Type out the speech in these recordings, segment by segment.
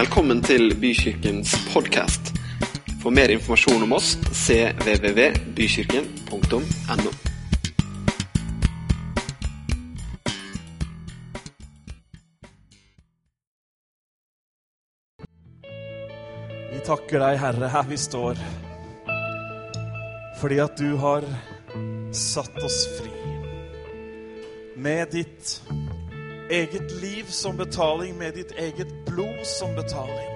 Velkommen til Bykirkens podkast. For mer informasjon om oss cvvvbykirken.no. Vi takker deg, Herre, her vi står, fordi at du har satt oss fri. Med ditt eget liv som betaling, med ditt eget blod som betaling,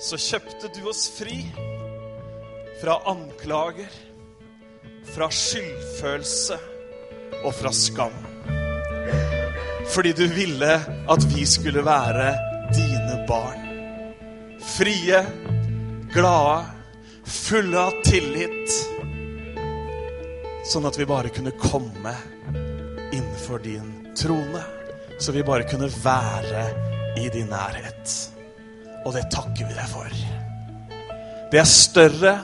så kjøpte du oss fri fra anklager, fra skyldfølelse og fra skam. Fordi du ville at vi skulle være dine barn. Frie, glade, fulle av tillit. Sånn at vi bare kunne komme innenfor din trone. Så vi bare kunne være i din nærhet. Og det takker vi deg for. Det er større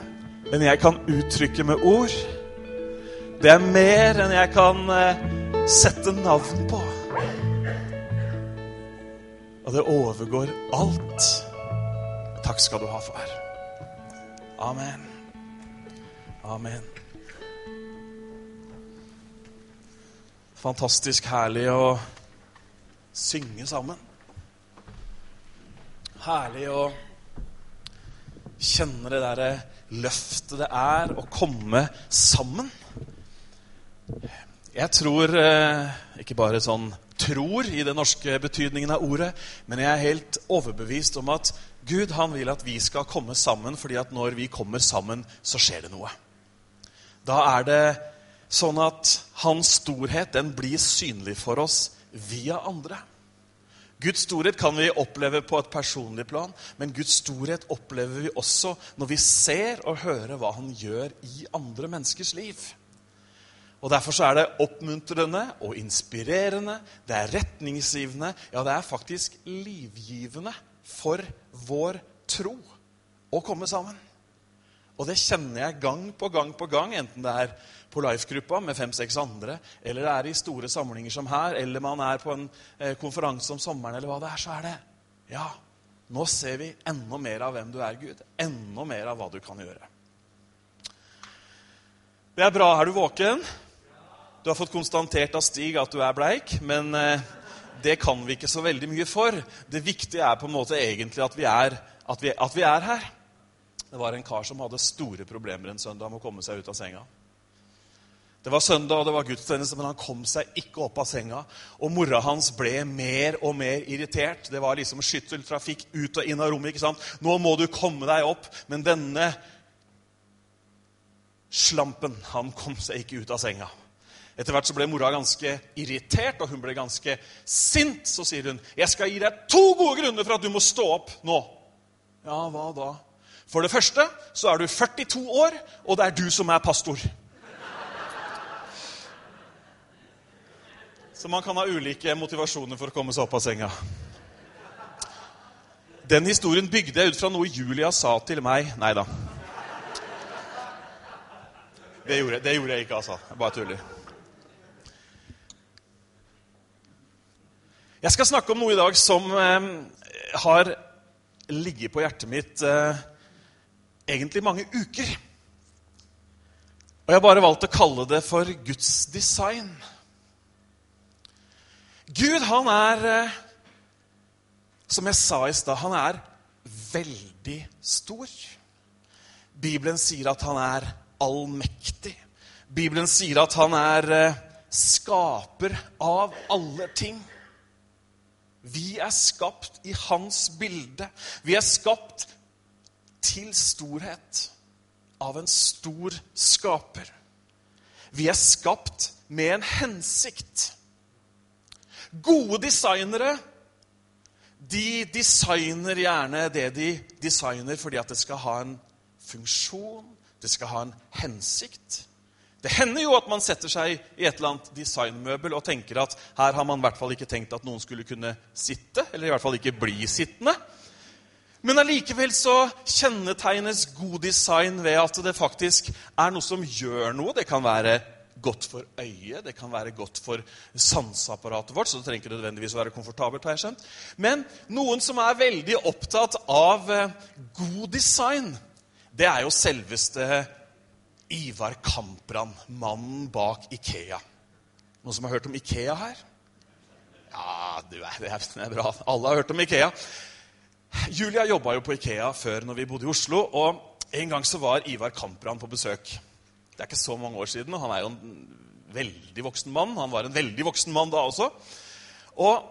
enn jeg kan uttrykke med ord. Det er mer enn jeg kan eh, sette navn på. Og det overgår alt. Takk skal du ha, far. Amen. Amen. Fantastisk herlig å synge sammen. Herlig å kjenne det derre løftet det er å komme sammen. Jeg tror eh, ikke bare sånn tror i den norske betydningen av ordet, men jeg er helt overbevist om at Gud han vil at vi skal komme sammen, fordi at når vi kommer sammen, så skjer det noe. Da er det sånn at hans storhet den blir synlig for oss via andre. Guds storhet kan vi oppleve på et personlig plan, men Guds storhet opplever vi også når vi ser og hører hva han gjør i andre menneskers liv. Og Derfor så er det oppmuntrende og inspirerende, det er retningsgivende, ja, det er faktisk livgivende for vår tro å komme sammen. Og det kjenner jeg gang på gang på gang, enten det er på Life-gruppa med fem-seks andre, eller det er i store samlinger som her, eller man er på en eh, konferanse om sommeren, eller hva det er, så er det Ja, nå ser vi enda mer av hvem du er, Gud. Enda mer av hva du kan gjøre. Det er bra. Er du våken? Du har fått konstatert av Stig at du er bleik, men eh, det kan vi ikke så veldig mye for. Det viktige er på en måte egentlig at vi er, at vi, at vi er her. Det var en kar som hadde store problemer en søndag med å komme seg ut av senga. Det var søndag, og det var gudstjeneste, men han kom seg ikke opp av senga. Og mora hans ble mer og mer irritert. Det var liksom skytteltrafikk ut og inn av rommet. ikke sant? 'Nå må du komme deg opp.' Men denne slampen, han kom seg ikke ut av senga. Etter hvert så ble mora ganske irritert, og hun ble ganske sint. Så sier hun, 'Jeg skal gi deg to gode grunner for at du må stå opp nå.' Ja, hva da? For det første så er du 42 år, og det er du som er pastor. Så man kan ha ulike motivasjoner for å komme seg opp av senga. Den historien bygde jeg ut fra noe Julia sa til meg. Nei da. Det gjorde, det gjorde jeg ikke, altså. Jeg bare tuller. Jeg skal snakke om noe i dag som eh, har ligget på hjertet mitt eh, egentlig mange uker. Og jeg har bare valgt å kalle det for Guds design. Gud, han er, eh, som jeg sa i stad, han er veldig stor. Bibelen sier at han er allmektig. Bibelen sier at han er eh, skaper av alle ting. Vi er skapt i hans bilde. Vi er skapt til storhet av en stor skaper. Vi er skapt med en hensikt. Gode designere de designer gjerne det de designer fordi at det skal ha en funksjon, det skal ha en hensikt. Det hender jo at man setter seg i et eller annet designmøbel og tenker at her har man i hvert fall ikke tenkt at noen skulle kunne sitte, eller i hvert fall ikke bli sittende. Men allikevel så kjennetegnes god design ved at det faktisk er noe som gjør noe. Det kan være godt for øyet, det kan være godt for sanseapparatet vårt. Så det trenger ikke nødvendigvis å være komfortabelt. har jeg skjønt. Men noen som er veldig opptatt av eh, god design, det er jo selveste Ivar Kamprand, mannen bak Ikea. Noen som har hørt om Ikea her? Ja, det er, bra. Alle har hørt om Ikea. Julia jobba jo på Ikea før når vi bodde i Oslo. og En gang så var Ivar Kamprand på besøk. Det er ikke så mange år siden, og han er jo en veldig voksen mann. Han var en veldig voksen mann da også. Og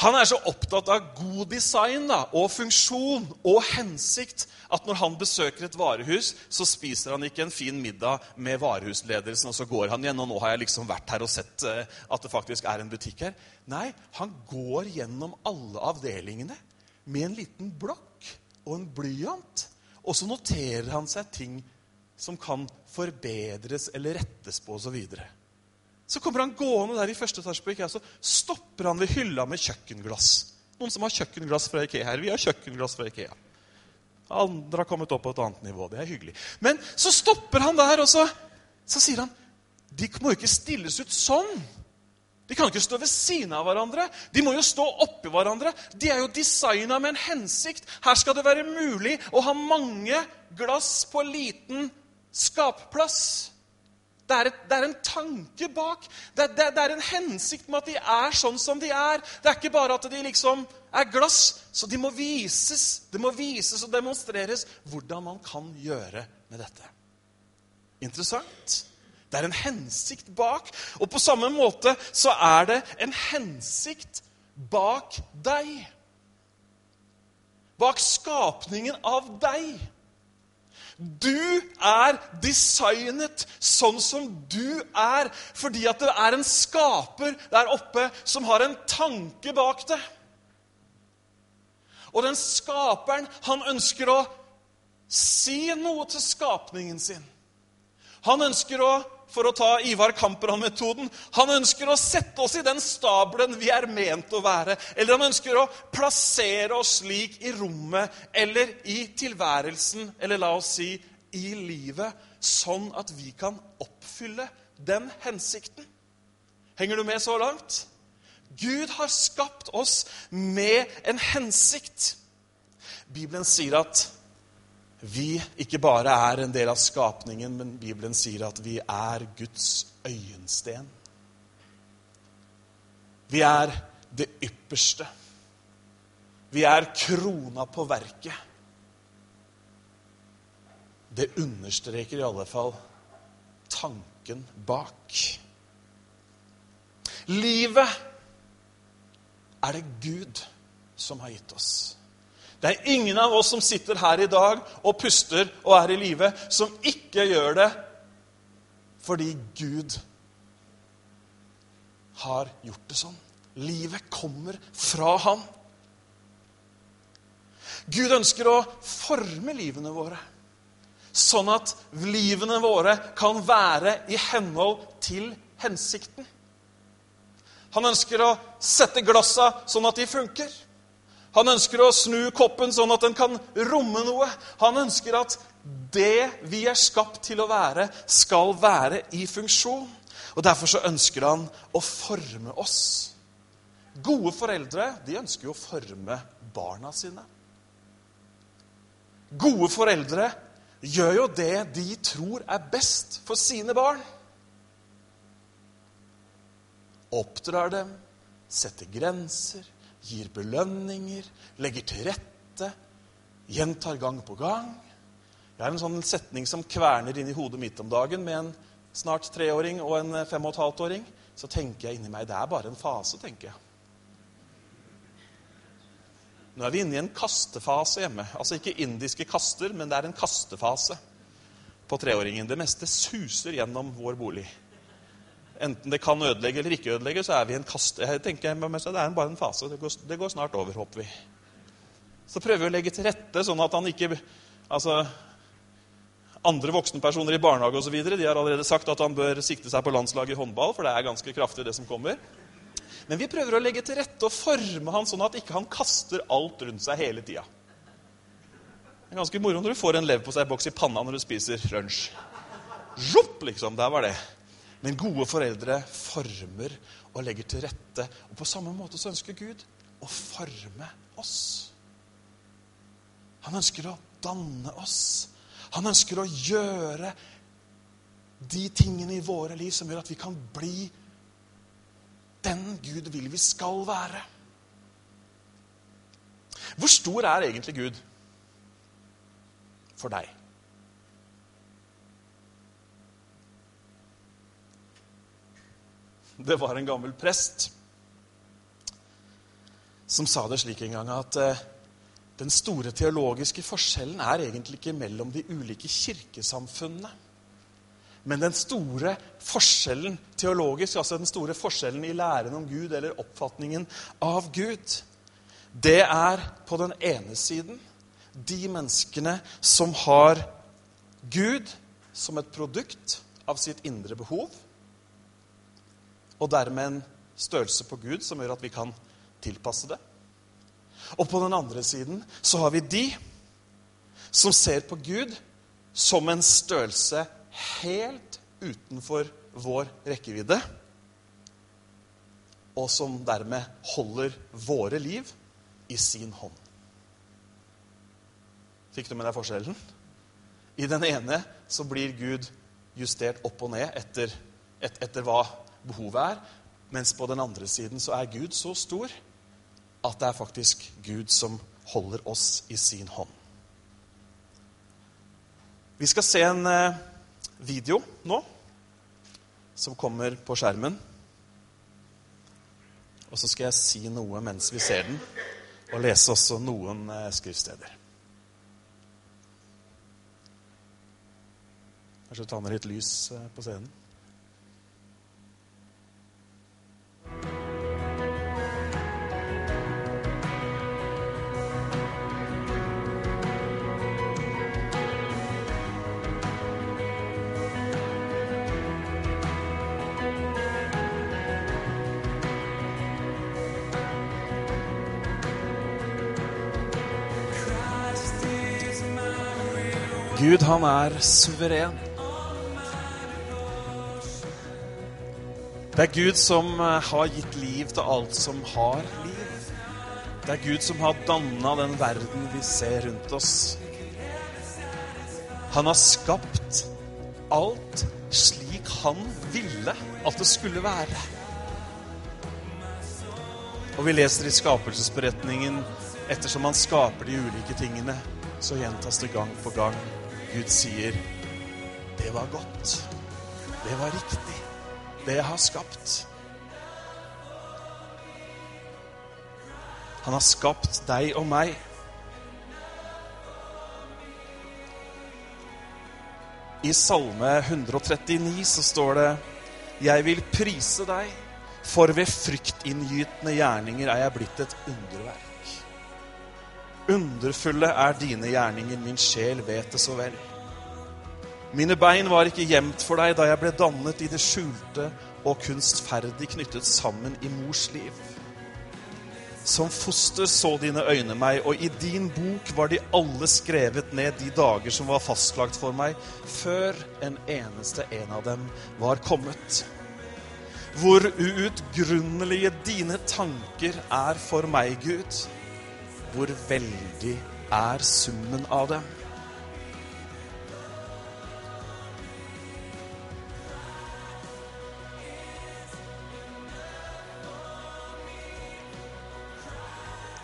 han er så opptatt av god design da, og funksjon og hensikt at når han besøker et varehus, så spiser han ikke en fin middag med varehusledelsen, og så går han igjen. Og nå har jeg liksom vært her og sett uh, at det faktisk er en butikk her. Nei, han går gjennom alle avdelingene med en liten blokk og en blyant. Og så noterer han seg ting som kan forbedres eller rettes på osv. Så, så kommer han gående der i første etasje på Ikea, så stopper han ved hylla med kjøkkenglass. Noen som har kjøkkenglass fra Ikea her? Vi har kjøkkenglass fra Ikea. Andre har kommet opp på et annet nivå. Det er hyggelig. Men så stopper han der, og så, så sier han De må jo ikke stilles ut sånn. De kan ikke stå ved siden av hverandre. De må jo stå oppi hverandre. De er jo designa med en hensikt. Her skal det være mulig å ha mange glass på liten skapplass. Det er, et, det er, en tanke bak. Det, det, det, er en hensikt med at de er sånn som de er. Det er ikke bare at de liksom er glass. Så de må vises, det må vises og demonstreres hvordan man kan gjøre med dette. Interessant. Det er en hensikt bak. Og på samme måte så er det en hensikt bak deg. Bak skapningen av deg. Du er designet sånn som du er, fordi at det er en skaper der oppe som har en tanke bak det. Og den skaperen, han ønsker å si noe til skapningen sin. Han ønsker å for å ta Ivar Kamprad-metoden. Han ønsker å sette oss i den stabelen vi er ment å være. Eller han ønsker å plassere oss slik i rommet eller i tilværelsen, eller la oss si i livet, sånn at vi kan oppfylle den hensikten. Henger du med så langt? Gud har skapt oss med en hensikt. Bibelen sier at vi ikke bare er en del av skapningen, men Bibelen sier at vi er Guds øyensten. Vi er det ypperste. Vi er krona på verket. Det understreker i alle fall tanken bak. Livet er det Gud som har gitt oss. Det er ingen av oss som sitter her i dag og puster og er i live, som ikke gjør det fordi Gud har gjort det sånn. Livet kommer fra Han. Gud ønsker å forme livene våre, sånn at livene våre kan være i henhold til hensikten. Han ønsker å sette glassa sånn at de funker. Han ønsker å snu koppen sånn at den kan romme noe. Han ønsker at det vi er skapt til å være, skal være i funksjon. Og Derfor så ønsker han å forme oss. Gode foreldre de ønsker jo å forme barna sine. Gode foreldre gjør jo det de tror er best for sine barn. Oppdrar dem, setter grenser, gir belønninger, legger til rette, gjentar gang på gang. Jeg har en sånn setning som kverner inn i hodet mitt om dagen med en snart treåring og en fem og et halvt åring. Så tenker jeg inni meg det er bare en fase, tenker jeg. Nå er vi inne i en kastefase hjemme. Altså ikke indiske kaster, men det er en kastefase på treåringen. Det meste suser gjennom vår bolig. Enten det kan ødelegge eller ikke ødelegge, så er vi en kast. Jeg tenker, Det er bare en fase. Det går, det går, snart over, håper vi. Så prøver vi å legge til rette sånn at han ikke altså, Andre voksne personer i barnehage og så videre, de har allerede sagt at han bør sikte seg på landslaget i håndball, for det er ganske kraftig, det som kommer. Men vi prøver å legge til rette og forme han sånn at ikke han kaster alt rundt seg hele tida. Det er ganske moro når du får en leverposteiboks i panna når du spiser lunsj. Jopp, liksom. Der var det. Men gode foreldre former og legger til rette. Og på samme måte så ønsker Gud å forme oss. Han ønsker å danne oss. Han ønsker å gjøre de tingene i våre liv som gjør at vi kan bli den Gud vil vi skal være. Hvor stor er egentlig Gud for deg? Det var en gammel prest som sa det slik en gang at eh, den store teologiske forskjellen er egentlig ikke mellom de ulike kirkesamfunnene. Men den store forskjellen teologisk, altså den store forskjellen i læren om Gud eller oppfatningen av Gud, det er på den ene siden de menneskene som har Gud som et produkt av sitt indre behov, og dermed en størrelse på Gud som gjør at vi kan tilpasse det. Og på den andre siden så har vi de som ser på Gud som en størrelse helt utenfor vår rekkevidde, og som dermed holder våre liv i sin hånd. Fikk du med deg forskjellen? I den ene så blir Gud justert opp og ned etter, et, etter hva behovet er, mens på den andre siden så er Gud så stor at det er faktisk Gud som holder oss i sin hånd. Vi skal se en eh, video nå som kommer på skjermen. Og så skal jeg si noe mens vi ser den, og lese også noen eh, skriftsteder. Kanskje ta ned litt lys eh, på scenen. Gud, han er suveren. Det er Gud som eh, har gitt liv til alt som har liv. Det er Gud som har danna den verden vi ser rundt oss. Han har skapt alt slik han ville at det skulle være. Og vi leser i skapelsesberetningen ettersom han skaper de ulike tingene, så gjentas det gang på gang Gud sier, 'Det var godt. Det var riktig. Det jeg har skapt.' Han har skapt deg og meg. I Salme 139 så står det Jeg vil prise deg, for ved fryktinngytende gjerninger er jeg blitt et underverk. Underfulle er dine gjerninger, min sjel vet det så vel. Mine bein var ikke gjemt for deg da jeg ble dannet i det skjulte og kunstferdig knyttet sammen i mors liv. Som foster så dine øyne meg, og i din bok var de alle skrevet ned de dager som var fastlagt for meg, før en eneste en av dem var kommet. Hvor uutgrunnelige dine tanker er for meg, Gud hvor veldig er summen av det?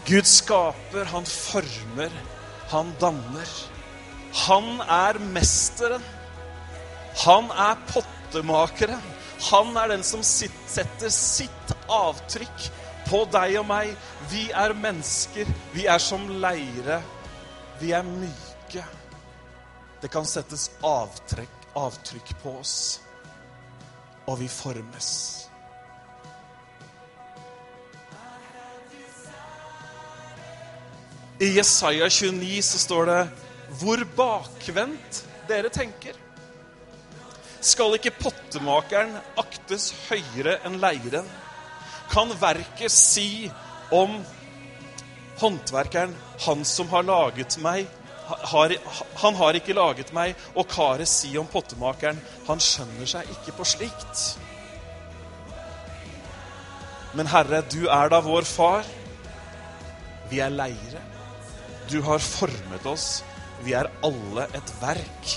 Gud skaper, han former, han danner. Han er mesteren. Han er pottemakeren. Han er den som setter sitt avtrykk på deg og meg. Vi er mennesker. Vi er som leire. Vi er myke. Det kan settes avtrekk, avtrykk på oss, og vi formes. I Jesaja 29 så står det hvor bakvendt dere tenker. Skal ikke pottemakeren aktes høyere enn leiren? Kan verket si om håndverkeren, han som har laget meg, har, han har ikke laget meg. Og karet si om pottemakeren, han skjønner seg ikke på slikt. Men Herre, du er da vår far. Vi er leire. Du har formet oss. Vi er alle et verk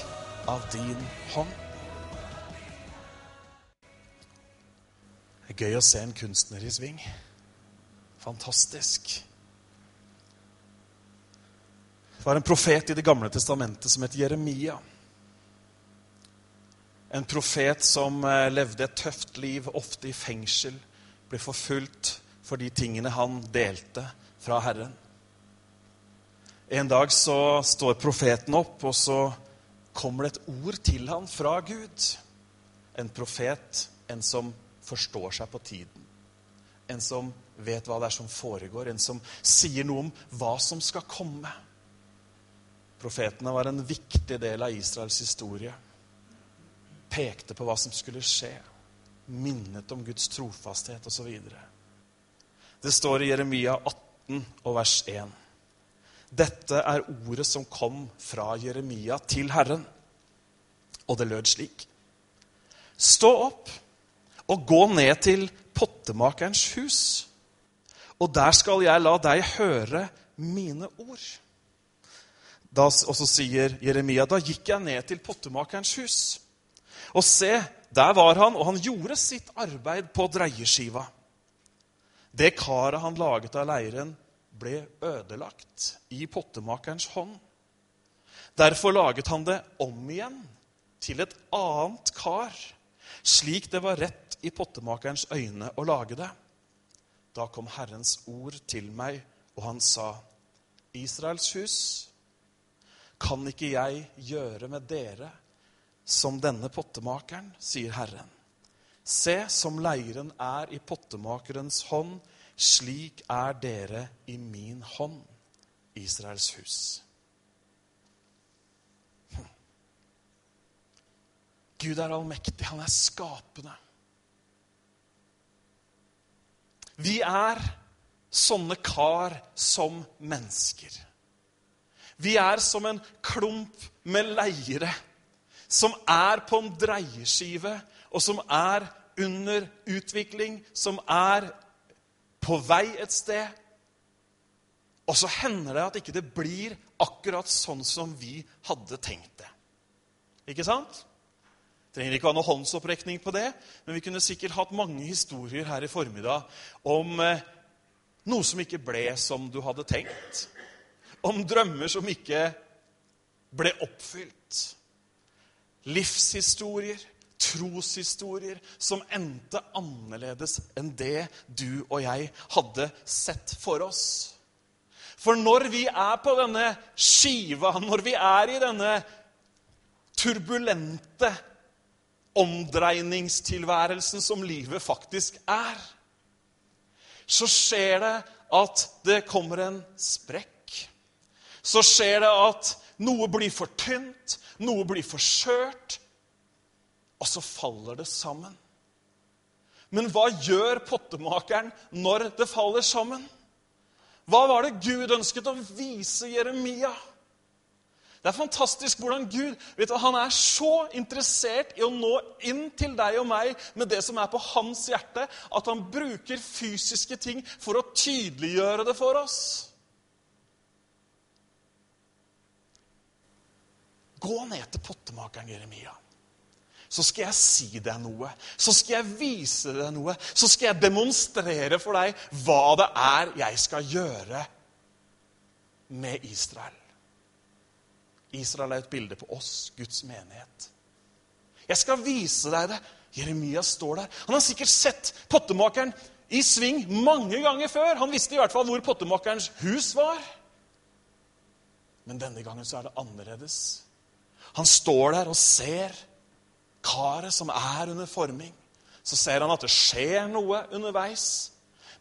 av din hånd. Det er gøy å se en kunstner i sving. Fantastisk. Det var en profet i Det gamle testamentet som het Jeremia. En profet som eh, levde et tøft liv, ofte i fengsel, ble forfulgt for de tingene han delte fra Herren. En dag så står profeten opp, og så kommer det et ord til han fra Gud. En profet, en som forstår seg på tiden. En som vet hva det er som foregår, en som sier noe om hva som skal komme. Profetene var en viktig del av Israels historie. Pekte på hva som skulle skje. Minnet om Guds trofasthet osv. Det står i Jeremia 18 og vers 1. Dette er ordet som kom fra Jeremia til Herren. Og det lød slik. Stå opp og gå ned til pottemakerens hus. Og der skal jeg la deg høre mine ord. Da, og så sier Jeremia, da gikk jeg ned til pottemakerens hus. Og se, der var han, og han gjorde sitt arbeid på dreieskiva. Det karet han laget av leiren, ble ødelagt i pottemakerens hånd. Derfor laget han det om igjen til et annet kar, slik det var rett i pottemakerens øyne å lage det. Da kom Herrens ord til meg, og han sa, Israels hus, kan ikke jeg gjøre med dere som denne pottemakeren, sier Herren. Se, som leiren er i pottemakerens hånd, slik er dere i min hånd, Israels hus. Hm. Gud er allmektig. Han er skapende. Vi er sånne kar som mennesker. Vi er som en klump med leire som er på en dreieskive, og som er under utvikling, som er på vei et sted. Og så hender det at ikke det blir akkurat sånn som vi hadde tenkt det. Ikke sant? Trenger ikke ha noe håndsopprekning på det, men vi kunne sikkert hatt mange historier her i formiddag om eh, noe som ikke ble som du hadde tenkt om drømmer som ikke ble oppfylt. Livshistorier, troshistorier som endte annerledes enn det du og jeg hadde sett for oss. For når vi er på denne skiva, når vi er i denne turbulente omdreiningstilværelsen som livet faktisk er, så skjer det at det kommer en sprekk så skjer det at noe blir for tynt, noe blir for skjørt, og så faller det sammen. Men hva gjør pottemakeren når det faller sammen? Hva var det Gud ønsket å vise Jeremia? Det er fantastisk hvordan Gud vet du, han er så interessert i å nå inn til deg og meg med det som er på hans hjerte, at han bruker fysiske ting for å tydeliggjøre det for oss. Gå ned til pottemakeren Jeremia. Så skal jeg si deg noe. Så skal jeg vise deg noe. Så skal jeg demonstrere for deg hva det er jeg skal gjøre med Israel. Israel er et bilde på oss, Guds menighet. Jeg skal vise deg det. Jeremia står der. Han har sikkert sett pottemakeren i sving mange ganger før. Han visste i hvert fall hvor pottemakerens hus var. Men denne gangen så er det annerledes. Han står der og ser karet som er under forming. Så ser han at det skjer noe underveis.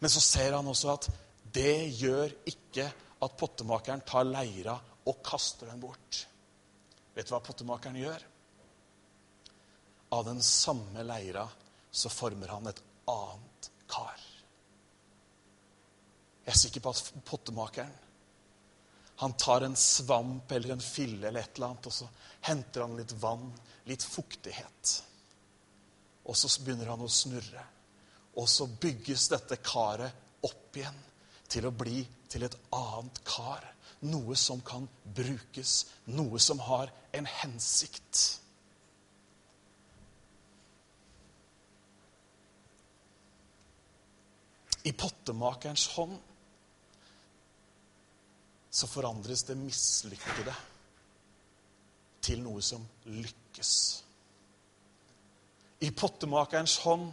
Men så ser han også at det gjør ikke at pottemakeren tar leira og kaster den bort. Vet du hva pottemakeren gjør? Av den samme leira så former han et annet kar. Jeg er sikker på at pottemakeren Han tar en svamp eller en fille eller et eller annet, og så henter han litt vann, litt fuktighet. Og så begynner han å snurre. Og så bygges dette karet opp igjen til å bli til et annet kar. Noe som kan brukes, noe som har en hensikt. I pottemakerens hånd så forandres det mislykkede til noe som lykkes. I pottemakerens hånd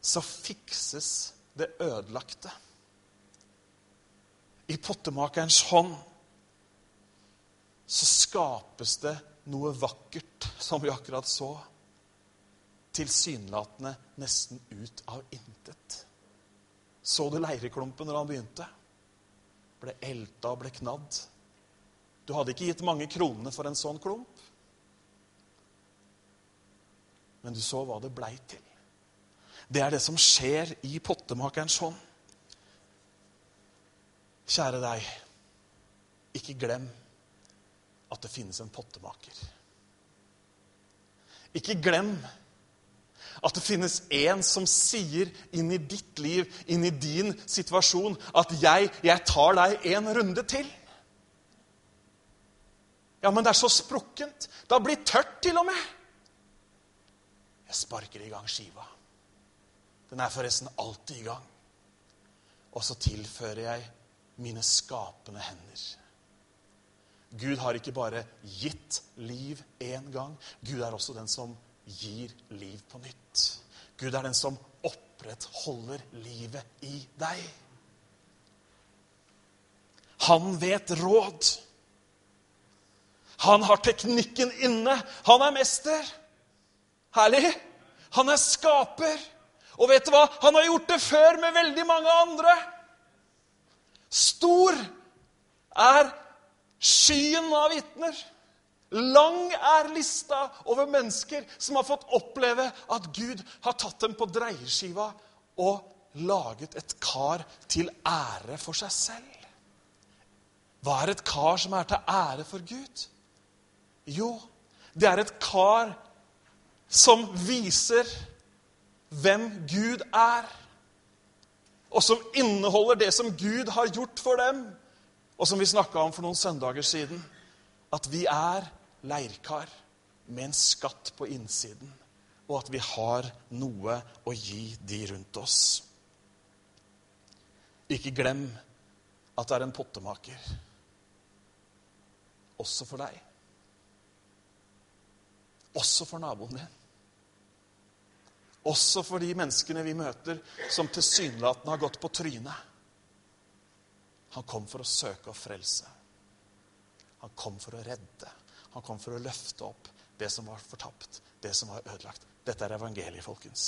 så fikses det ødelagte. I pottemakerens hånd så skapes det noe vakkert, som vi akkurat så. Tilsynelatende nesten ut av intet. Så du leireklumpen når han begynte? ble elta og ble knadd. Du hadde ikke gitt mange kronene for en sånn klump. Men du så hva det blei til. Det er det som skjer i pottemakerens hånd. Kjære deg, ikke glem at det finnes en pottemaker. Ikke glem at det finnes en som sier inn i ditt liv, inn i din situasjon, at 'jeg, jeg tar deg en runde til'. Ja, men det er så sprukkent. Det har blitt tørt til og med. Jeg sparker i gang skiva. Den er forresten alltid i gang. Og så tilfører jeg mine skapende hender. Gud har ikke bare gitt liv én gang. Gud er også den som gir liv på nytt. Gud er den som opprettholder livet i deg. Han vet råd. Han har teknikken inne. Han er mester. Herlig. Han er skaper. Og vet du hva? Han har gjort det før med veldig mange andre. Stor er skyen av vitner. Lang er lista over mennesker som har fått oppleve at Gud har tatt dem på dreieskiva og laget et kar til ære for seg selv. Hva er et kar som er til ære for Gud? Jo, det er et kar som viser hvem Gud er. Og som inneholder det som Gud har gjort for dem, og som vi snakka om for noen søndager siden. At vi er leirkar med en skatt på innsiden, og at vi har noe å gi de rundt oss. Ikke glem at det er en pottemaker også for deg. Også for naboen din. Også for de menneskene vi møter som tilsynelatende har gått på trynet. Han kom for å søke og frelse. Han kom for å redde. Han kom for å løfte opp det som var fortapt, det som var ødelagt. Dette er evangeliet, folkens.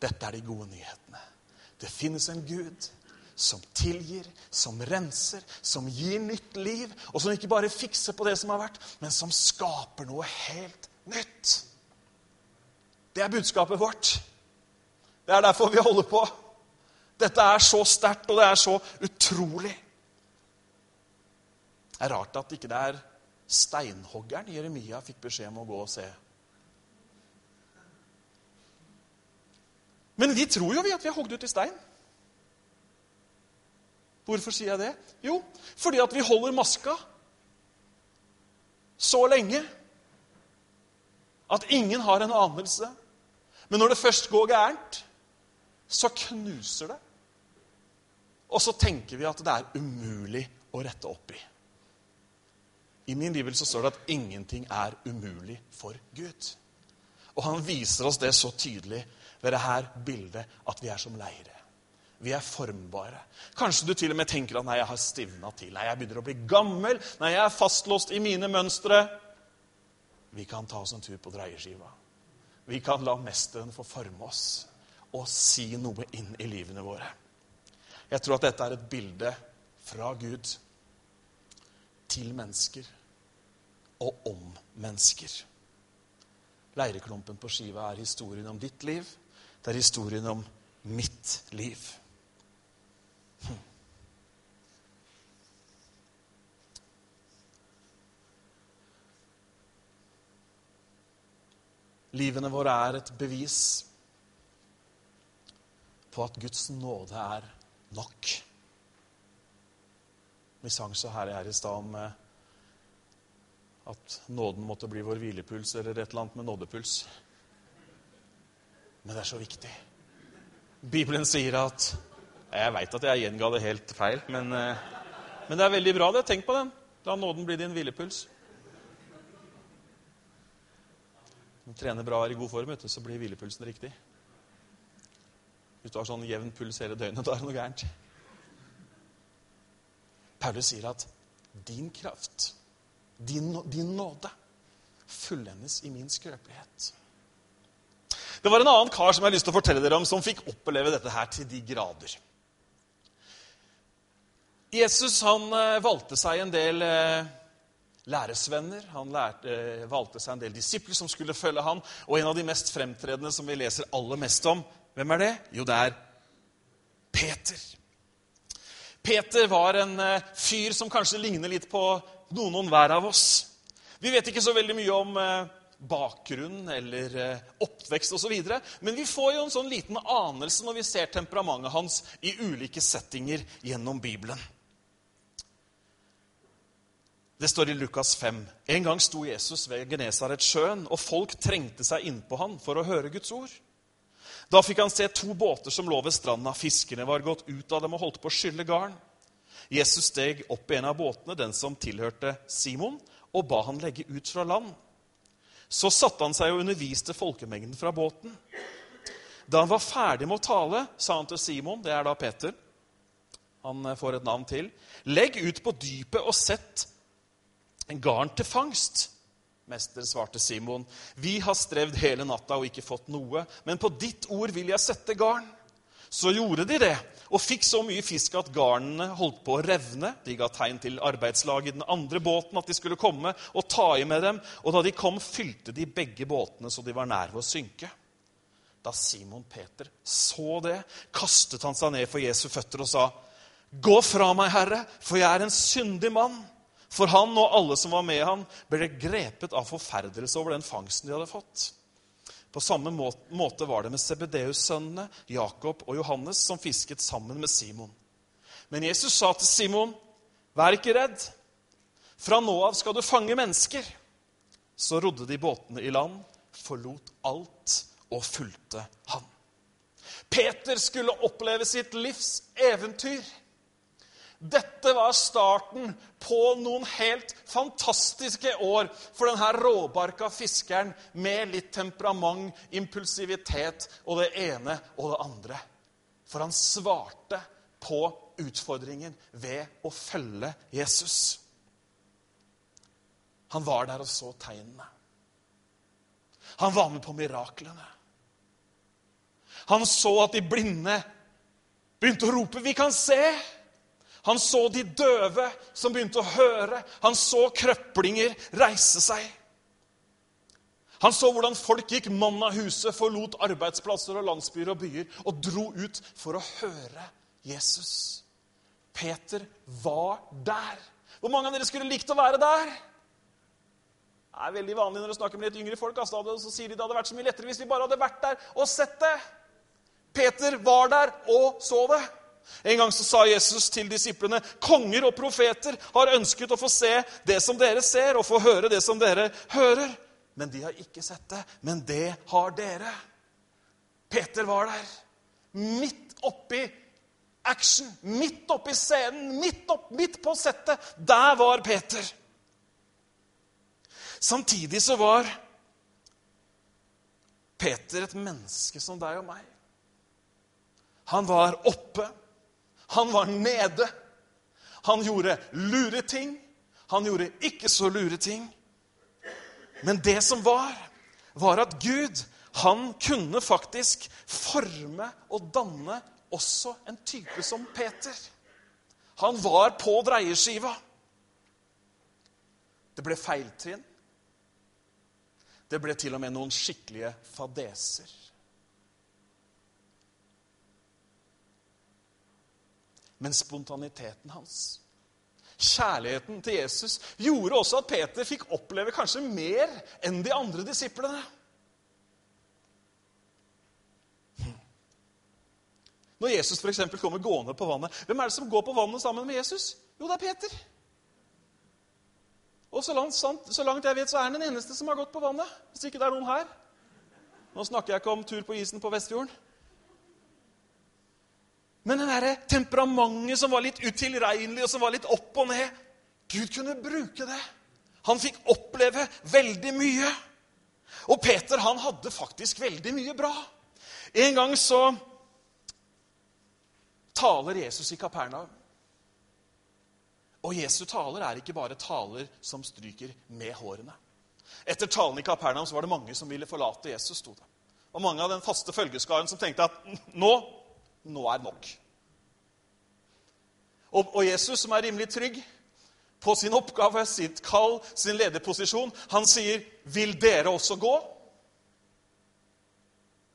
Dette er de gode nyhetene. Det finnes en Gud som tilgir, som renser, som gir nytt liv, og som ikke bare fikser på det som har vært, men som skaper noe helt nytt. Det er budskapet vårt. Det er derfor vi holder på. Dette er så sterkt, og det er så utrolig. Det er rart at ikke det er steinhoggeren Jeremia fikk beskjed om å gå og se. Men vi tror jo vi at vi har hogd ut i stein. Hvorfor sier jeg det? Jo, fordi at vi holder maska så lenge at ingen har en anelse. Men når det først går gærent, så knuser det. Og så tenker vi at det er umulig å rette opp i. I min bibel så står det at ingenting er umulig for Gud. Og han viser oss det så tydelig ved dette bildet at vi er som leire. Vi er formbare. Kanskje du til og med tenker at nei, jeg har stivna til. Nei, jeg begynner å bli gammel. Nei, jeg er fastlåst i mine mønstre. Vi kan ta oss en tur på dreieskiva. Vi kan la Mesteren få forme oss og si noe inn i livene våre. Jeg tror at dette er et bilde fra Gud til mennesker og om mennesker. Leireklumpen på skiva er historien om ditt liv. Det er historien om mitt liv. Hm. Livene våre er et bevis på at Guds nåde er nok. Vi sang så herlig her i stad om eh, at nåden måtte bli vår hvilepuls, eller et eller annet med nådepuls. Men det er så viktig. Bibelen sier at Jeg veit at jeg gjenga det helt feil, men, eh, men, det er veldig bra. det. Tenk på den. La nåden bli din hvilepuls. Når du trener bra og er i god form, så blir hvilepulsen riktig. Hvis du har sånn jevn puls hele døgnet, da er det noe gærent. Paulus sier at din kraft, din, din nåde, fullendes i min skrøpelighet. Det var en annen kar som jeg har lyst til å fortelle dere om, som fikk oppleve dette her til de grader. Jesus han eh, valgte seg en del eh, læresvenner. Han lærte, eh, valgte seg en del disipler som skulle følge ham. Og en av de mest fremtredende som vi leser aller mest om, hvem er det? Jo, det er Peter. Peter var en fyr som kanskje ligner litt på noen og hver av oss. Vi vet ikke så veldig mye om bakgrunn eller oppvekst osv. Men vi får jo en sånn liten anelse når vi ser temperamentet hans i ulike settinger gjennom Bibelen. Det står i Lukas 5. En gang sto Jesus ved Genesaretsjøen, og folk trengte seg innpå han for å høre Guds ord. Da fikk han se to båter som lå ved stranda. Fiskerne var gått ut av dem og holdt på å skylle garn. Jesus steg opp i en av båtene, den som tilhørte Simon, og ba han legge ut fra land. Så satte han seg og underviste folkemengden fra båten. Da han var ferdig med å tale, sa han til Simon, det er da Peter Han får et navn til. Legg ut på dypet og sett en garn til fangst. Mester, svarte Simon, vi har strevd hele natta og ikke fått noe, men på ditt ord vil jeg sette garn. Så gjorde de det, og fikk så mye fisk at garnene holdt på å revne. De ga tegn til arbeidslaget i den andre båten at de skulle komme og ta i med dem, og da de kom, fylte de begge båtene så de var nær ved å synke. Da Simon Peter så det, kastet han seg ned for Jesu føtter og sa, Gå fra meg, Herre, for jeg er en syndig mann. For han og alle som var med ham, ble grepet av forferdelse over den fangsten de hadde fått. På samme måte var det med Sebedeus-sønnene, Jakob og Johannes, som fisket sammen med Simon. Men Jesus sa til Simon, 'Vær ikke redd. Fra nå av skal du fange mennesker.' Så rodde de båtene i land, forlot alt og fulgte han. Peter skulle oppleve sitt livs eventyr. Dette var starten på noen helt fantastiske år for denne råbarka fiskeren med litt temperament, impulsivitet og det ene og det andre. For han svarte på utfordringen ved å følge Jesus. Han var der og så tegnene. Han var med på miraklene. Han så at de blinde begynte å rope 'Vi kan se'. Han så de døve som begynte å høre. Han så krøplinger reise seg. Han så hvordan folk gikk mann av huset, forlot arbeidsplasser og landsbyer og byer og dro ut for å høre Jesus. Peter var der. Hvor mange av dere skulle likt å være der? Det er veldig vanlig når du snakker med litt yngre folk. Altså, så sier de det hadde vært så mye lettere hvis vi bare hadde vært der og sett det. Peter var der og så det. En gang så sa Jesus til disiplene konger og profeter har ønsket å få se det som dere ser, og få høre det som dere hører. Men de har ikke sett det. Men det har dere. Peter var der. Midt oppi action, midt oppi scenen, midt, opp, midt på settet. Der var Peter. Samtidig så var Peter et menneske som deg og meg. Han var oppe. Han var nede. Han gjorde lure ting. Han gjorde ikke så lure ting. Men det som var, var at Gud, han kunne faktisk forme og danne også en type som Peter. Han var på dreieskiva. Det ble feiltrinn. Det ble til og med noen skikkelige fadeser. men spontaniteten hans. Kjærligheten til Jesus gjorde også at Peter fikk oppleve kanskje mer enn de andre disiplene. Når Jesus f.eks. kommer gående på vannet, hvem er det som går på vannet sammen med Jesus? Jo, det er Peter. Og så langt, så langt jeg vet, så er han den eneste som har gått på vannet. Hvis ikke det er noen her. Nå snakker jeg ikke om tur på isen på Vestfjorden. Men det derre temperamentet som var litt utilregnelig, og som var litt opp og ned Gud kunne bruke det. Han fikk oppleve veldig mye. Og Peter han hadde faktisk veldig mye bra. En gang så taler Jesus i Kapernaum. Og Jesu taler er ikke bare taler som stryker med hårene. Etter talen i Kapernaum så var det mange som ville forlate Jesus. stod det. Og mange av den faste følgeskaren som tenkte at nå, nå er nok. Og, og Jesus, som er rimelig trygg på sin oppgave, sitt kall, sin lederposisjon, han sier, 'Vil dere også gå?'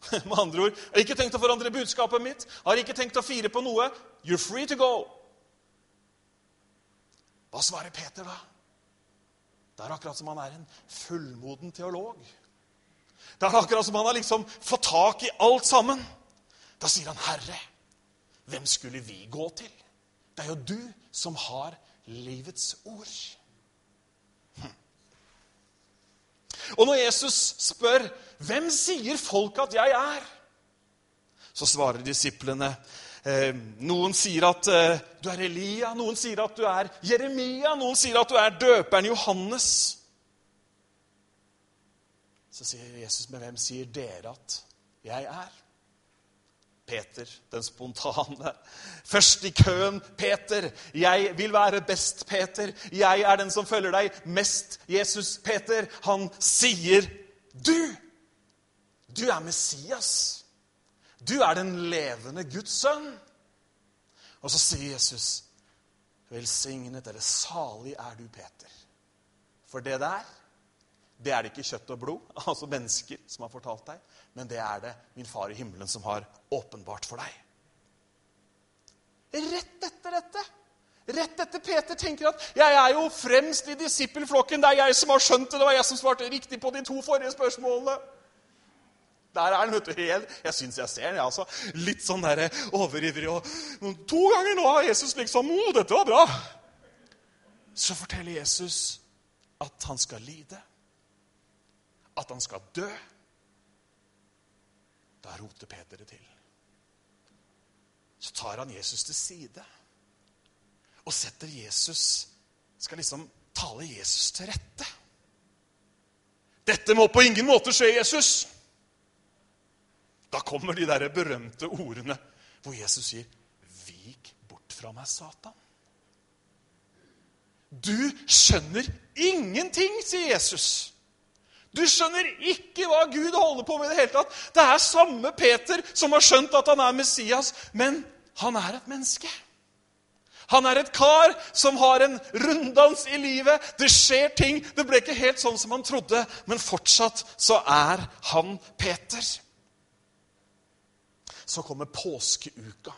Med andre ord, jeg har ikke tenkt å forandre budskapet mitt, jeg har ikke tenkt å fire på noe. You're free to go. Hva svarer Peter da? Det er akkurat som han er en fullmoden teolog. Det er akkurat som han har liksom fått tak i alt sammen. Da sier han, 'Herre, hvem skulle vi gå til?' Det er jo du som har livets ord. Hm. Og når Jesus spør, 'Hvem sier folk at jeg er?' så svarer disiplene eh, Noen sier at eh, du er Elia, noen sier at du er Jeremia, noen sier at du er døperen Johannes. Så sier Jesus, men hvem sier dere at jeg er? Peter, den spontane. Først i køen, Peter. Jeg vil være best, Peter. Jeg er den som følger deg mest, Jesus. Peter, han sier, 'Du, du er Messias. Du er den levende Guds sønn.' Og så sier Jesus, 'Velsignet eller salig er du, Peter.' For det der det er det ikke kjøtt og blod, altså mennesker, som har fortalt deg, men det er det min far i himmelen som har åpenbart for deg. Rett etter dette, rett etter Peter tenker at 'jeg er jo fremst i disippelflokken', 'det er jeg som har skjønt det', 'det var jeg som svarte riktig på de to forrige spørsmålene'. Der er han, vet du, helt Jeg syns jeg ser den. altså. Litt sånn der overivrig. og To ganger nå har Jesus liksom 'Å, dette var bra'. Så forteller Jesus at han skal lide at han skal dø, da roter Peter det til. Så tar han Jesus til side og setter Jesus Skal liksom tale Jesus til rette. Dette må på ingen måte skje, Jesus. Da kommer de der berømte ordene hvor Jesus sier, 'Vik bort fra meg, Satan'. Du skjønner ingenting, sier Jesus. Du skjønner ikke hva Gud holder på med i det hele tatt. Det er samme Peter som har skjønt at han er Messias, men han er et menneske. Han er et kar som har en runddans i livet. Det skjer ting. Det ble ikke helt sånn som han trodde, men fortsatt så er han Peter. Så kommer påskeuka.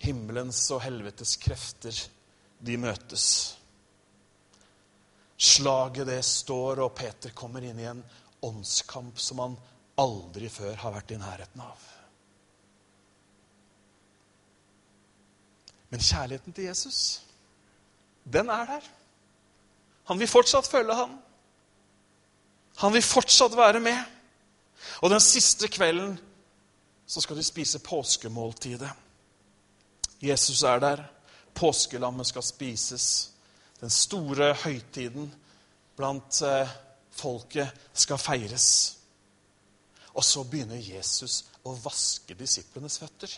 Himmelens og helvetes krefter de møtes. Slaget det står, og Peter kommer inn i en åndskamp som han aldri før har vært i nærheten av. Men kjærligheten til Jesus, den er der. Han vil fortsatt følge ham. Han vil fortsatt være med. Og den siste kvelden så skal de spise påskemåltidet. Jesus er der. Påskelammet skal spises. Den store høytiden blant eh, folket skal feires. Og så begynner Jesus å vaske disiplenes føtter.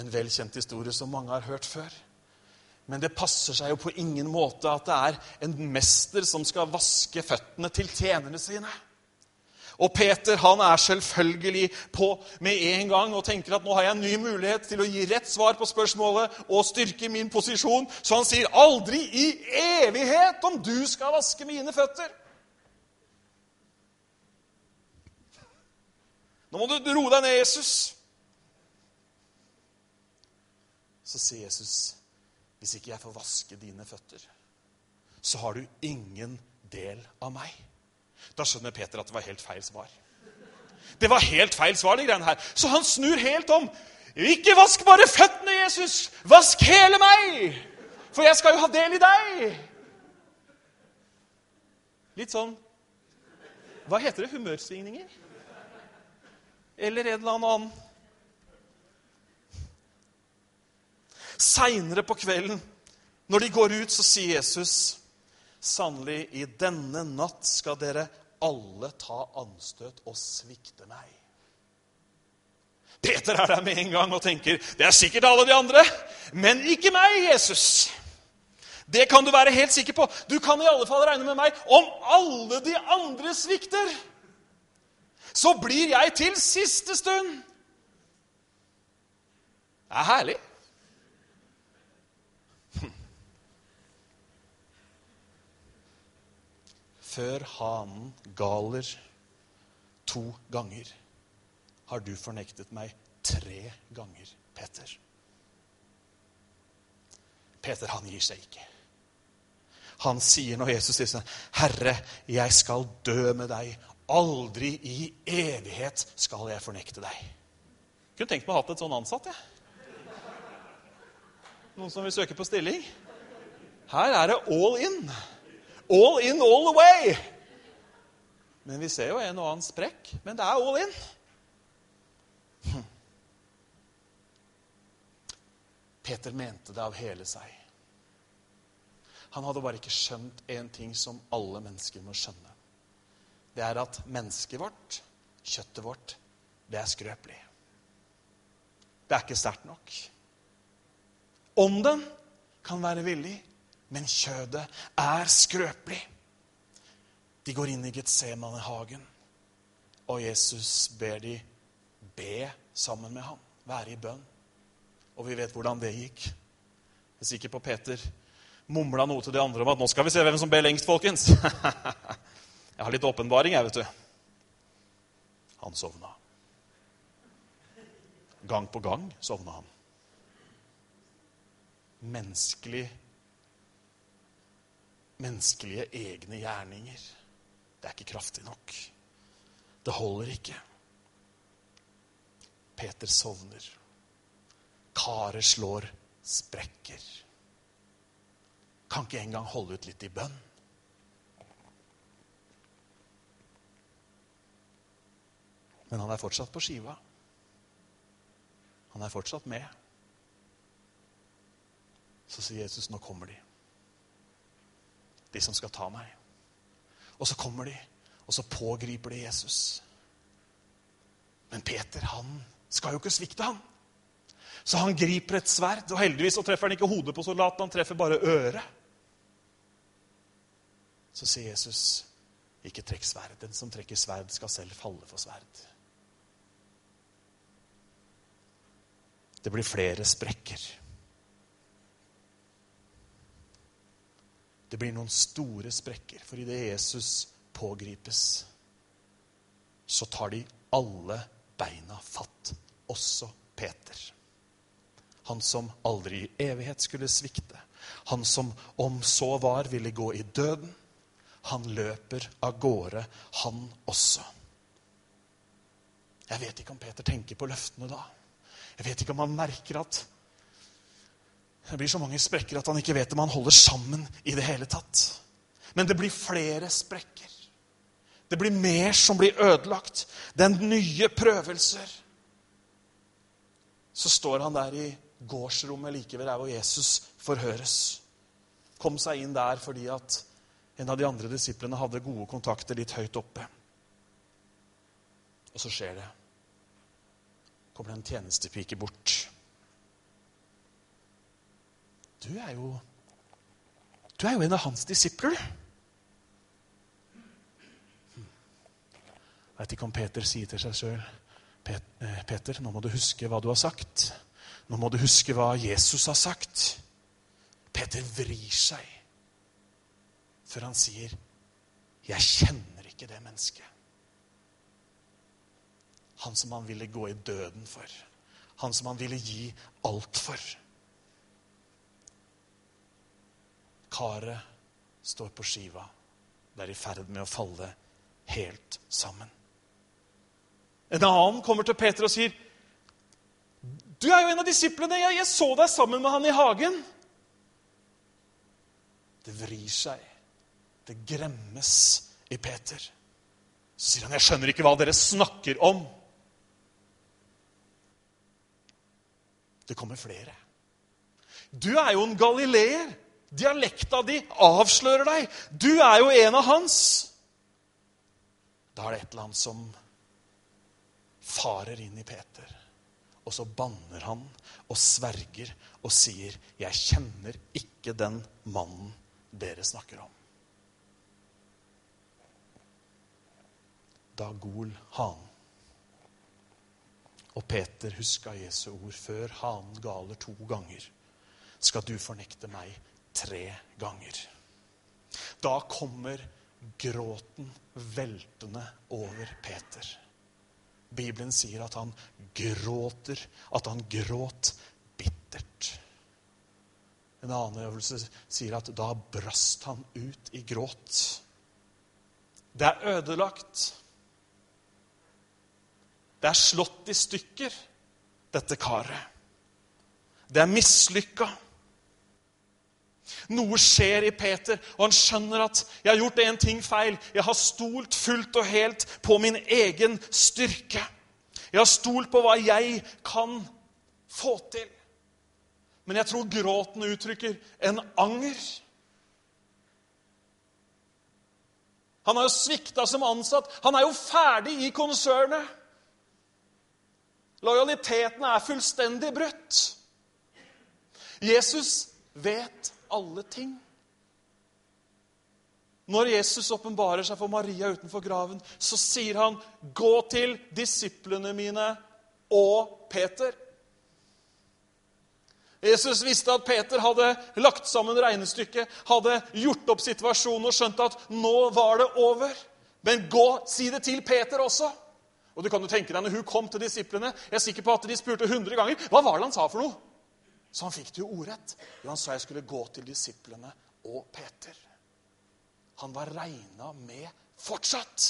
En velkjent historie som mange har hørt før. Men det passer seg jo på ingen måte at det er en mester som skal vaske føttene til tjenerne sine. Og Peter han er selvfølgelig på med en gang og tenker at nå har jeg en ny mulighet til å gi rett svar på spørsmålet og styrke min posisjon. Så han sier, 'Aldri i evighet om du skal vaske mine føtter'. Nå må du roe deg ned, Jesus. Så sier Jesus, 'Hvis ikke jeg får vaske dine føtter, så har du ingen del av meg.' Da skjønner Peter at det var helt feil svar. Det var helt feil svar, de greiene her. Så han snur helt om. Ikke vask bare føttene, Jesus! Vask hele meg! For jeg skal jo ha del i deg! Litt sånn Hva heter det? Humørsvingninger? Eller en eller annen Seinere på kvelden, når de går ut, så sier Jesus Sannelig, i denne natt skal dere alle ta anstøt og svikte meg. Peter er der med en gang og tenker det er sikkert alle de andre, men ikke meg, Jesus. Det kan du være helt sikker på. Du kan i alle fall regne med meg. Om alle de andre svikter, så blir jeg til siste stund. Det er herlig. Før hanen galer to ganger har du fornektet meg tre ganger, Peter. Peter, han gir seg ikke. Han sier når Jesus sier sånn, 'Herre, jeg skal dø med deg. Aldri i evighet skal jeg fornekte deg.' Kunne tenkt meg å ha et sånn ansatt, jeg. Noen som vil søke på stilling? Her er det all in. All in all the way. Men vi ser jo en og annen sprekk. Men det er all in. Hm. Peter mente det av hele seg. Han hadde bare ikke skjønt én ting som alle mennesker må skjønne. Det er at mennesket vårt, kjøttet vårt, det er skrøpelig. Det er ikke sterkt nok. Ånden kan være villig, men kjødet er skrøpelig. De går inn i Getsemanehagen, og Jesus ber de be sammen med ham, være i bønn. Og vi vet hvordan det gikk. Jeg er sikker på Peter mumla noe til de andre om at nå skal vi se hvem som ber lengst, folkens. jeg har litt åpenbaring, jeg, vet du. Han sovna. Gang på gang sovna han. Menneskelig Menneskelige egne gjerninger. Det er ikke kraftig nok. Det holder ikke. Peter sovner. Karet slår sprekker kan ikke engang holde ut litt i bønn. Men han er fortsatt på skiva. Han er fortsatt med. Så sier Jesus, 'Nå kommer de.' De som skal ta meg. Og så kommer de, og så pågriper de Jesus. Men Peter, han skal jo ikke svikte, han. Så han griper et sverd, og heldigvis så treffer han ikke hodet på soldaten, han treffer bare øret. Så sier Jesus, ikke trekk sverd. Den som trekker sverd, skal selv falle for sverd. Det blir flere sprekker. Det blir noen store sprekker, for idet Jesus pågripes, så tar de alle beina fatt, også Peter. Han som aldri i evighet skulle svikte. Han som om så var, ville gå i døden. Han løper av gårde, han også. Jeg vet ikke om Peter tenker på løftene da. Jeg vet ikke om han merker at det blir så mange sprekker at han ikke vet om han holder sammen i det hele tatt. Men det blir flere sprekker. Det blir mer som blir ødelagt. Det er nye prøvelser. Så står han der i gårdsrommet likevel, der hvor Jesus forhøres. Kom seg inn der fordi at en av de andre disiplene hadde gode kontakter litt høyt oppe. Og så skjer det. Kommer det en tjenestepike bort. Du er jo Du er jo en av hans disipler, du. Hm. Veit ikke om Peter sier til seg sjøl eh, Peter, nå må du huske hva du har sagt. Nå må du huske hva Jesus har sagt. Peter vrir seg før han sier, 'Jeg kjenner ikke det mennesket'. Han som han ville gå i døden for. Han som han ville gi alt for. Karet står på skiva. Det er i ferd med å falle helt sammen. En annen kommer til Peter og sier, 'Du er jo en av disiplene. Jeg, jeg så deg sammen med han i hagen.' Det vrir seg. Det gremmes i Peter. Så sier han, 'Jeg skjønner ikke hva dere snakker om.' Det kommer flere. Du er jo en galileer. Dialekta di avslører deg. Du er jo en av hans. Da er det et eller annet som farer inn i Peter. Og så banner han og sverger og sier, 'Jeg kjenner ikke den mannen dere snakker om'. Da gol hanen. Og Peter huska Jesu ord før hanen galer to ganger. Skal du fornekte meg tre ganger? Da kommer gråten veltende over Peter. Bibelen sier at han gråter, at han gråt bittert. En annen øvelse sier at da brast han ut i gråt. Det er ødelagt. Det er slått i stykker, dette karet. Det er mislykka. Noe skjer i Peter, og han skjønner at 'jeg har gjort én ting feil'. Jeg har stolt fullt og helt på min egen styrke. Jeg har stolt på hva jeg kan få til. Men jeg tror gråten uttrykker en anger. Han har jo svikta som ansatt. Han er jo ferdig i konsernet. Lojaliteten er fullstendig brutt. Jesus vet alle ting. Når Jesus åpenbarer seg for Maria utenfor graven, så sier han, 'Gå til disiplene mine og Peter'. Jesus visste at Peter hadde lagt sammen regnestykket, hadde gjort opp situasjonen og skjønt at nå var det over. Men gå, si det til Peter også. Og du kan jo tenke deg, når hun kom til disiplene, jeg er sikker på at de spurte 100 ganger hva var det han sa for noe. Så han fikk det jo ordrett. Jo, han sa jeg skulle gå til disiplene og Peter. Han var regna med fortsatt.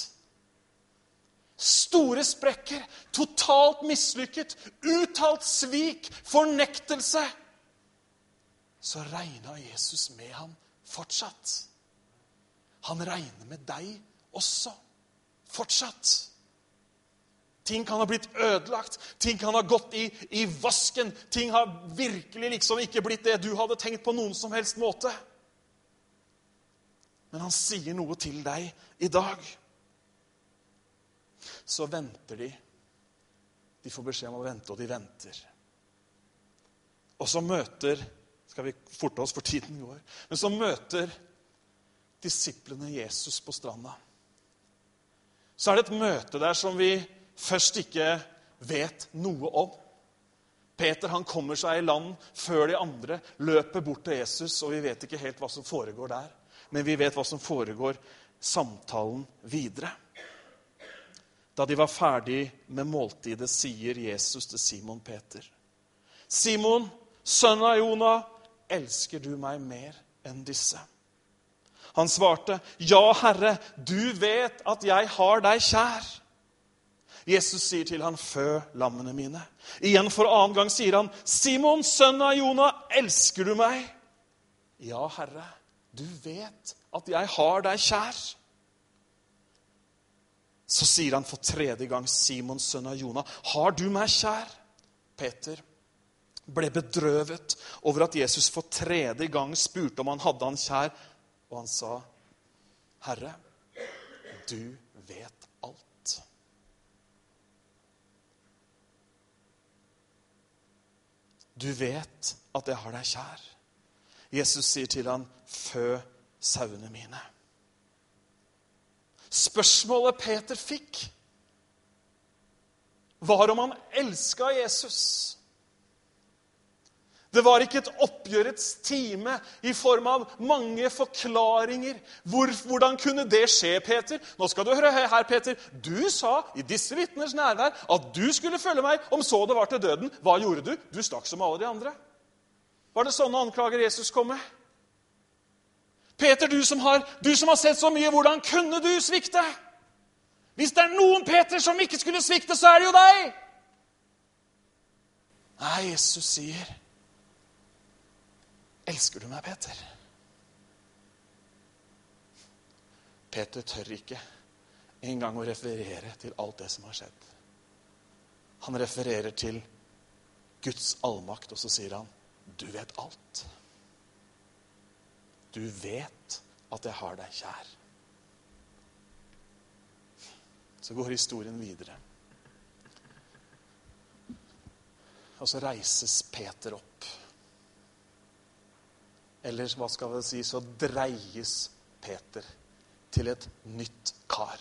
Store sprekker, totalt mislykket, uttalt svik, fornektelse. Så regna Jesus med ham fortsatt. Han regner med deg også fortsatt. Ting kan ha blitt ødelagt, ting kan ha gått i, i, vasken. Ting har virkelig liksom ikke blitt det du hadde tenkt på noen som helst måte. Men han sier noe til deg i dag. Så venter de. De får beskjed om å vente, og de venter. Og så møter Skal vi forte oss, for tiden går. Men så møter disiplene Jesus på stranda. Så er det et møte der som vi først ikke vet noe om. Peter han kommer seg i land før de andre, løper bort til Jesus, og vi vet ikke helt hva som foregår der. Men vi vet hva som foregår samtalen videre. Da de var ferdig med måltidet, sier Jesus til Simon Peter. Simon, sønn av Jonah, elsker du meg mer enn disse? Han svarte, Ja, Herre, du vet at jeg har deg kjær. Jesus sier til han, 'Fø lammene mine'. Igjen for annen gang sier han, 'Simon, sønn av Jonah, elsker du meg?' 'Ja, Herre, du vet at jeg har deg kjær.' Så sier han for tredje gang, 'Simon, sønn av Jonah, har du meg kjær?' Peter ble bedrøvet over at Jesus for tredje gang spurte om han hadde han kjær, og han sa, 'Herre, du vet Du vet at jeg har deg kjær. Jesus sier til ham, 'Fø sauene mine'. Spørsmålet Peter fikk, var om han elska Jesus. Det var ikke et oppgjørets time i form av mange forklaringer. Hvor, hvordan kunne det skje, Peter? Nå skal du høre her, Peter. Du sa i disse vitners nærvær at du skulle følge meg om så det var til døden. Hva gjorde du? Du stakk som alle de andre. Var det sånne anklager Jesus kom med? Peter, du som, har, du som har sett så mye, hvordan kunne du svikte? Hvis det er noen Peter som ikke skulle svikte, så er det jo deg! Nei, Jesus sier, 'Elsker du meg, Peter?' Peter tør ikke engang å referere til alt det som har skjedd. Han refererer til Guds allmakt, og så sier han, 'Du vet alt'. Du vet at jeg har deg kjær. Så går historien videre. Og så reises Peter opp. Eller hva skal vi si, så dreies Peter til et nytt kar.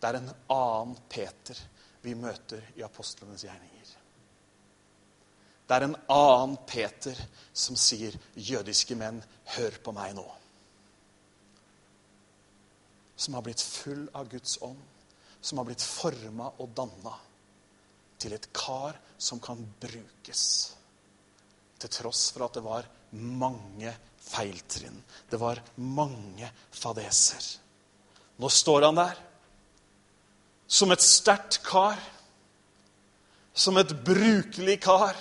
Det er en annen Peter vi møter i apostlenes gjerninger. Det er en annen Peter som sier, 'Jødiske menn, hør på meg nå.' Som har blitt full av Guds ånd, som har blitt forma og danna til et kar som kan brukes. Til tross for at det var mange feiltrinn. Det var mange fadeser. Nå står han der som et sterkt kar. Som et brukelig kar.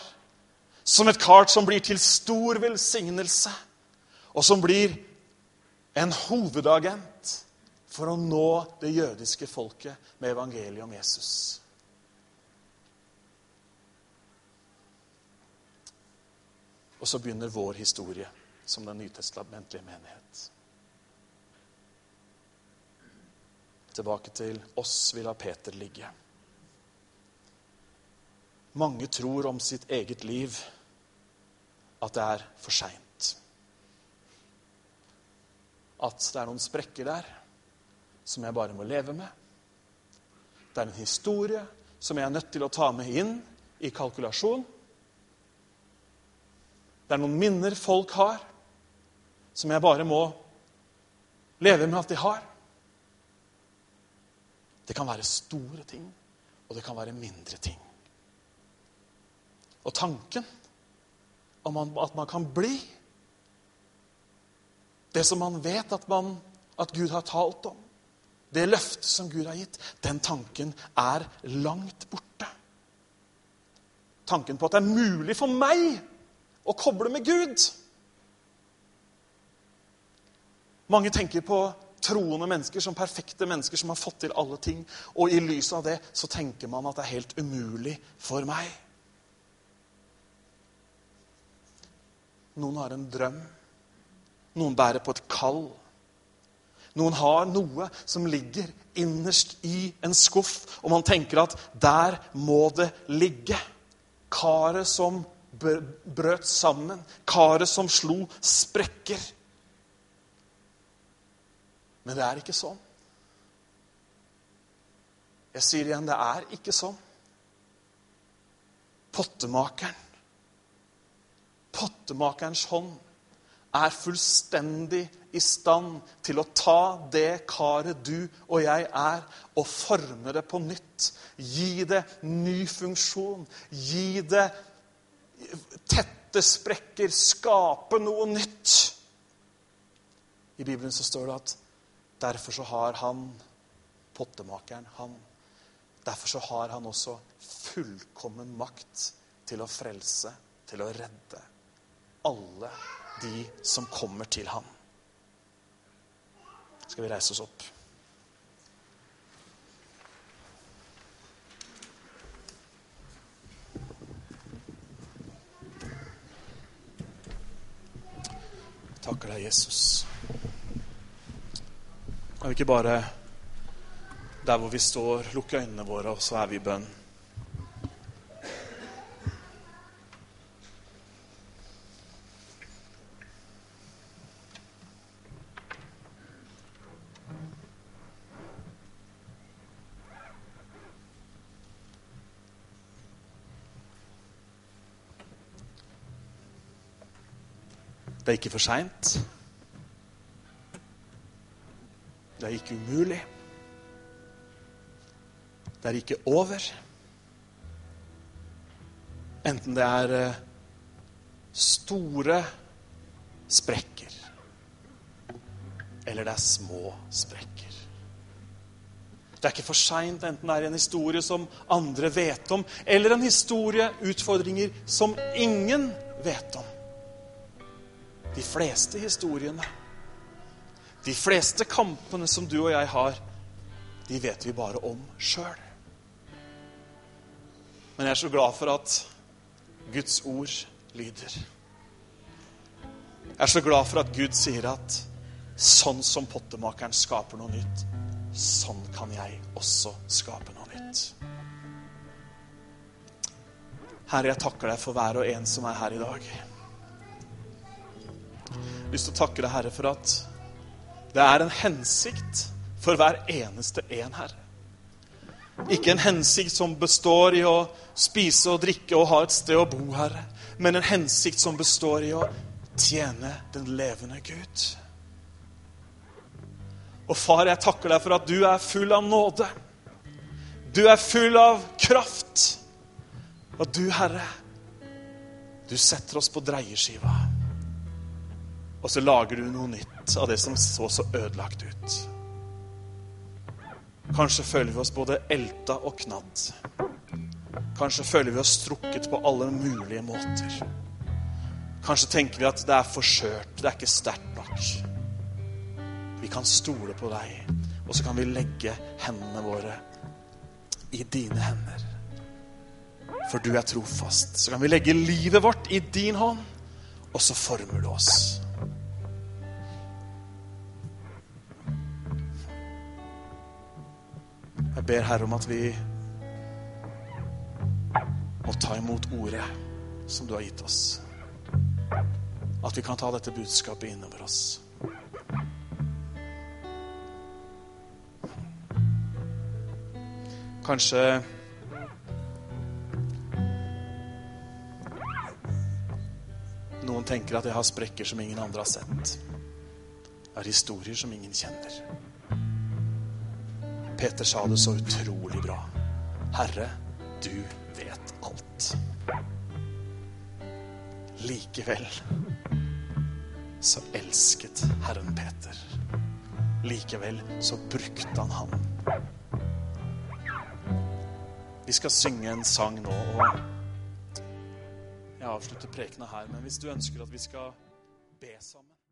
Som et kar som blir til stor velsignelse, og som blir en hovedagent for å nå det jødiske folket med evangeliet om Jesus. Og så begynner vår historie som den nytestamentlige menighet. Tilbake til oss vil la Peter ligge. Mange tror om sitt eget liv at det er for seint. At det er noen sprekker der som jeg bare må leve med. Det er en historie som jeg er nødt til å ta med inn i kalkulasjon. Det er noen minner folk har, som jeg bare må leve med at de har. Det kan være store ting, og det kan være mindre ting. Og tanken om at man kan bli det som man vet at, man, at Gud har talt om, det løftet som Gud har gitt, den tanken er langt borte. Tanken på at det er mulig for meg å koble med Gud. Mange tenker på troende mennesker som perfekte mennesker som har fått til alle ting. Og i lys av det så tenker man at det er helt umulig for meg. Noen har en drøm. Noen bærer på et kall. Noen har noe som ligger innerst i en skuff, og man tenker at der må det ligge. Karet som brøt sammen. Karet som slo sprekker. Men det er ikke sånn. Jeg sier igjen, det er ikke sånn. Pottemakeren, pottemakerens hånd, er fullstendig i stand til å ta det karet du og jeg er, og forme det på nytt. Gi det ny funksjon. Gi det tette sprekker. Skape noe nytt. I Bibelen så står det at derfor så har han, pottemakeren, han Derfor så har han også fullkommen makt til å frelse, til å redde alle de som kommer til ham. Skal vi reise oss opp? Takker deg, Jesus. Kan vi ikke bare der hvor vi står, lukke øynene våre, og så er vi i bønn? Det er ikke for seint. Det er ikke umulig. Det er ikke over. Enten det er eh, store sprekker, eller det er små sprekker. Det er ikke for seint, enten det er en historie som andre vet om, eller en historie, utfordringer, som ingen vet om. De fleste historiene, de fleste kampene som du og jeg har, de vet vi bare om sjøl. Men jeg er så glad for at Guds ord lyder. Jeg er så glad for at Gud sier at sånn som pottemakeren skaper noe nytt, sånn kan jeg også skape noe nytt. Herre, jeg takker deg for hver og en som er her i dag. Lyst til å takke deg, Herre, for at det er en hensikt for hver eneste en, Herre. Ikke en hensikt som består i å spise og drikke og ha et sted å bo, Herre, men en hensikt som består i å tjene den levende Gud. Og far, jeg takker deg for at du er full av nåde. Du er full av kraft. Og du, Herre, du setter oss på dreieskiva. Og så lager du noe nytt av det som så så ødelagt ut. Kanskje føler vi oss både elta og knadd. Kanskje føler vi oss strukket på alle mulige måter. Kanskje tenker vi at det er for skjørt, det er ikke sterkt nok. Vi kan stole på deg, og så kan vi legge hendene våre i dine hender. For du er trofast. Så kan vi legge livet vårt i din hånd, og så former du oss. Jeg ber Herre om at vi må ta imot ordet som du har gitt oss. At vi kan ta dette budskapet innover oss. Kanskje Noen tenker at jeg har sprekker som ingen andre har sett. Jeg har historier som ingen kjenner. Peter sa det så utrolig bra. Herre, du vet alt. Likevel så elsket Herren Peter. Likevel så brukte han ham vi skal synge en sang nå, og jeg avslutter prekena her. Men hvis du ønsker at vi skal be sammen